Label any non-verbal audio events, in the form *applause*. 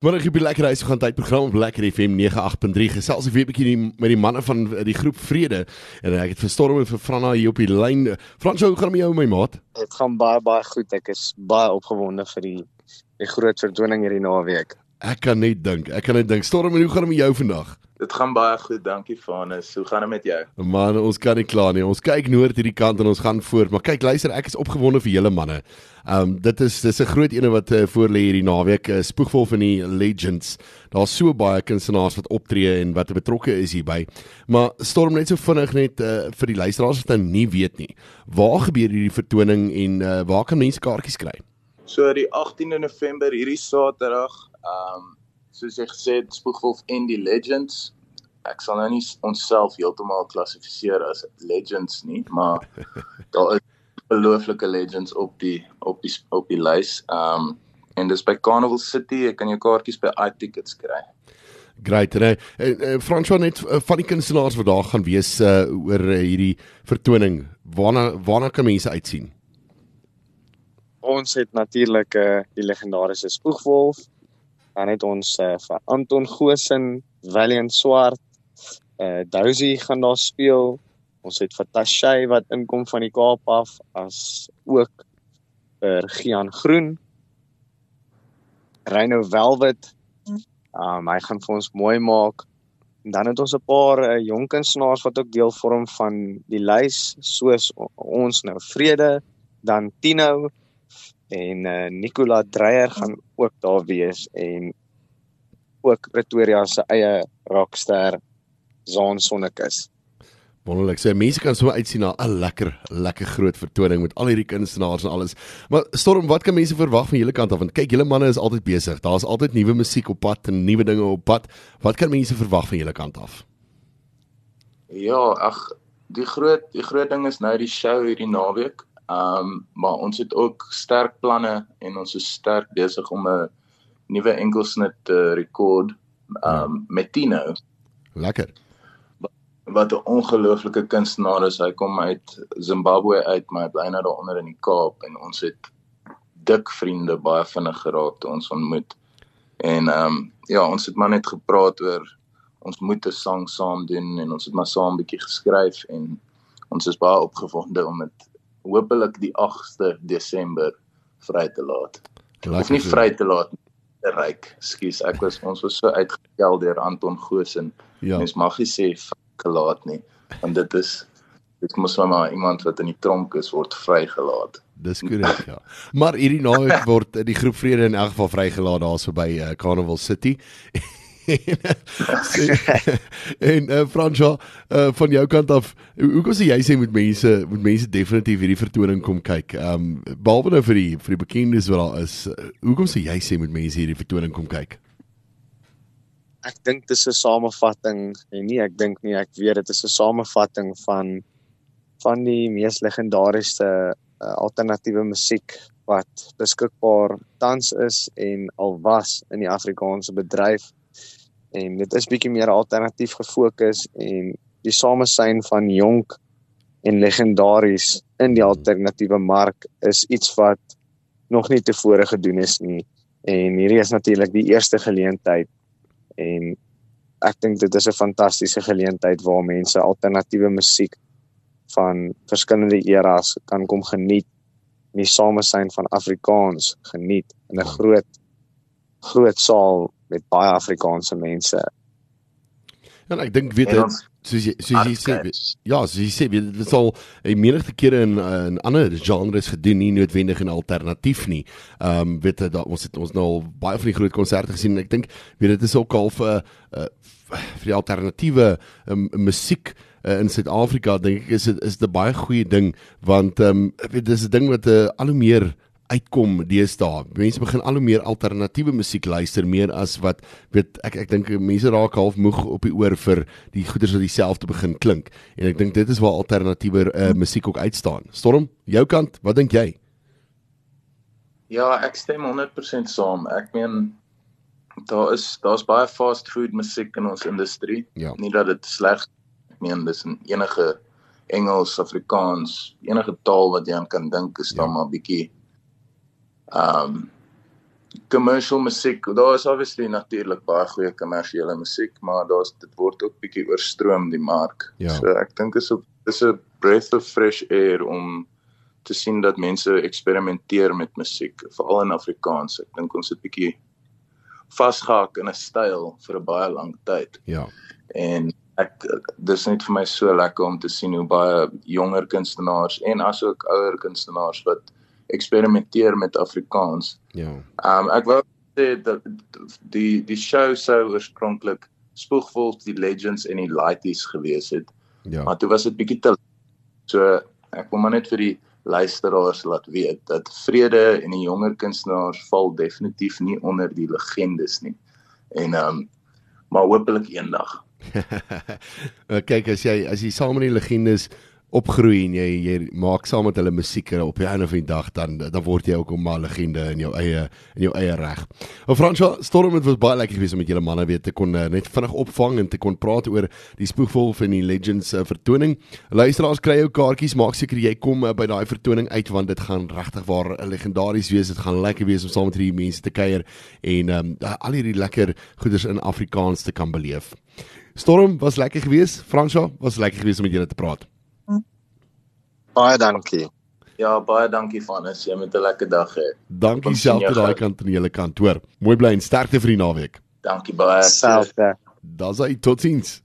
Maar ek het lekker huis gaan tyd program op Lekker FM 98.3 gesels ek weer 'n bietjie met die manne van die groep Vrede en ek het vir Storm en vir Franna hier op die lyn. Frans, hoe gaan dit met jou my maat? Dit gaan baie baie goed. Ek is baie opgewonde vir die die groot vertoning hierdie naweek. Ek kan net dink. Ek kan net dink. Storm, hoe gaan dit met jou vandag? Dit gaan baie goed, dankie Vanus. Hoe gaan dit met jou? Man, ons kan nie kla nie. Ons kyk noord hierdie kant en ons gaan voort, maar kyk, luister, ek is opgewonde vir julle manne. Um dit is dis 'n groot ene wat uh, voor lê hierdie naweek, uh, spoegvol van die legends. Daar's so baie kunstenaars wat optree en wat betrokke is hierby. Maar storm net so vinnig net uh, vir die luisteraars wat nou nie weet nie. Waar gebeur hierdie vertoning en uh, waar kan mense kaartjies kry? So die 18de November hierdie Saterdag, um soos jy gesê het, Spoegwolf en die Legends. Ek sal nou nie onsself heeltemal klassifiseer as legends nie, maar *laughs* daar is belooflike legends op die op die op die lys. Um en dis by Carnival City, jy kan jou kaartjies by iTickets kry. Great, nee. En, en François net uh, van die kunstenaars wat daar gaan wees uh, oor uh, hierdie vertoning. Waarna waarna kan mense uitsien? Ons het natuurlik uh, die legendariese Spoegwolf, dan het ons uh, vir Anton Gosen, Valiant Swart, uh Dousie gaan daar speel. Ons het vir Tashay wat inkom van die Kaap af as ook vir Gian Groen. Rhino Velvet. Um hy gaan vir ons mooi maak. En dan het ons 'n paar uh, jong kunstenaars wat ook deel vorm van die lys soos ons nou Vrede, dan Tino, en uh, Nicola Dreyer gaan ook daar wees en ook Pretoria se eie rockster Zaan Sonnekus. Wonderlik. So mense kan so uitsien na 'n lekker lekker groot vertoning met al hierdie kunstenaars en alles. Maar Storm, wat kan mense verwag van julle kant af? Want kyk, julle manne is altyd besig. Daar's altyd nuwe musiek op pad en nuwe dinge op pad. Wat kan mense verwag van julle kant af? Ja, ag, die groot die groot ding is nou die show hierdie naweek. Ehm um, maar ons het ook sterk planne en ons is sterk besig om 'n nuwe enkelsnit te rekord ehm um, met Tino. Lekker. Wat 'n ongelooflike kunstenaar is. Hy kom uit Zimbabwe uit, maar hy bly nou daar onder in die Kaap en ons het dik vriende baie vinnig geraak toe ons ontmoet. En ehm um, ja, ons het maar net gepraat oor ons moet 'n sang saam doen en ons het maar saam 'n bietjie geskryf en ons is baie opgewonde om dit hopelik die 8de Desember vry te laat. Lekker of nie vry te laat te ryk. Skus, ek was ons was so uitgekel deur Anton Goosen. Ja. Mens mag nie sê gelaat nie, want dit is dit moet maar iemand wat in die tronk is word vrygelaat. Dis korrek, ja. Maar hierdie naweek word die groep Vrede in elk geval vrygelaat daarso by uh, Carnival City. *laughs* en *laughs* uh, Fransja uh, van jou kant af hoe kom jy sê met mense met mense definitief hierdie vertoning kom kyk. Ehm um, behalwe nou vir die vir die bekendes wat daar is, uh, hoe kom jy sê met mense hierdie vertoning kom kyk? Ek dink dit is 'n samevatting en nie ek dink nie ek weet dit is 'n samevatting van van die mees legendariese uh, alternatiewe musiek wat beskikbaar tans is en al was in die Afrikaanse bedryf en dit is bietjie meer alternatief gefokus en die samesyn van jonk en legendaries in die alternatiewe mark is iets wat nog nie tevore gedoen is nie. En hierdie is natuurlik die eerste geleentheid en ek dink dit is 'n fantastiese geleentheid waar mense alternatiewe musiek van verskillende eras kan kom geniet en die samesyn van Afrikaans geniet in 'n groot groot saal met baie Afrikaanse mense. Ja, ek dink weet dit soos jy soos jy sê ja, soos jy sê dit is al 'n menigte kere in in ander genres gedoen nie noodwendig 'n alternatief nie. Ehm um, weet jy ons het ons nou al baie van die groot konserte gesien en ek dink weet dit is ook al vir uh, vir die alternatiewe um, musiek uh, in Suid-Afrika dink ek is dit is 'n baie goeie ding want ehm um, weet dis 'n ding wat uh, al hoe meer uitkom deesdae. Mense begin al hoe meer alternatiewe musiek luister meer as wat weet ek ek dink mense raak half moeg op die oor vir die goeders wat dieselfde begin klink. En ek dink dit is waar alternatiewe uh, musiek ook uitstaan. Storm, jou kant, wat dink jy? Ja, ek stem 100% saam. Ek meen daar is daar's baie fast food musiek in ons industrie. Ja. Nie dat dit sleg ek meen dis in enige Engels, Afrikaans, enige taal wat jy aan kan dink is ja. dan maar bietjie um, commercial musiek, daar is obviously natuurlik baie goeie kommersiële musiek, maar daar's dit word ook bietjie oorstroom die mark. Ja. So ek dink is op is 'n breath of fresh air om te sien dat mense eksperimenteer met musiek, veral in Afrikaans. Ek dink ons het bietjie vasgehak in 'n styl vir 'n baie lang tyd. Ja. En ek dis net vir my so lekker om te sien hoe baie jonger kunstenaars en asook ouer kunstenaars wat eksperimenteer met Afrikaans. Ja. Ehm um, ek wou sê dat die die show sou oorspronklik spoegvol die legends en die lighties gewees het. Ja. Maar toe was dit bietjie te so ek wil maar net vir die luisteraars laat weet dat vrede en die jonger kunstenaars val definitief nie onder die legendes nie. En ehm um, maar hopelik eendag. *laughs* kyk as jy as jy saam met die legendes opgroei en jy jy maak saam met hulle musiek op die einde van die dag dan dan word jy ook 'n mal legende in jou eie in jou eie reg. Ou Fransjo, Storm het was baie lekker geweest om met julle manne weer te kon uh, net vinnig opvang en te kon praat oor die spoegvol van die Legends uh, vertoning. Luisteraars kry jou kaartjies, maak seker jy kom uh, by daai vertoning uit want dit gaan regtig waar legendaries wees. Dit gaan lekker wees om saam met hierdie mense te kuier en um, al hierdie lekker goeders in Afrikaans te kan beleef. Storm was lekker geweest, Fransjo was lekker geweest om met julle te praat. Baie dankie. Ja, baie dankie Vanus. Jy moet 'n lekker dag hê. Dankie self te daai kant in julle kantoor. Mooi bly en sterkte vir die naweek. Dankie baie. Selfde. Daai totiens.